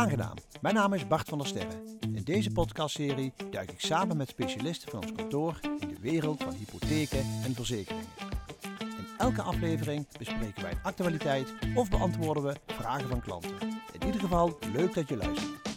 Aangenaam, mijn naam is Bart van der Sterren. In deze podcastserie duik ik samen met specialisten van ons kantoor in de wereld van hypotheken en verzekeringen. In elke aflevering bespreken wij een actualiteit of beantwoorden we vragen van klanten. In ieder geval leuk dat je luistert.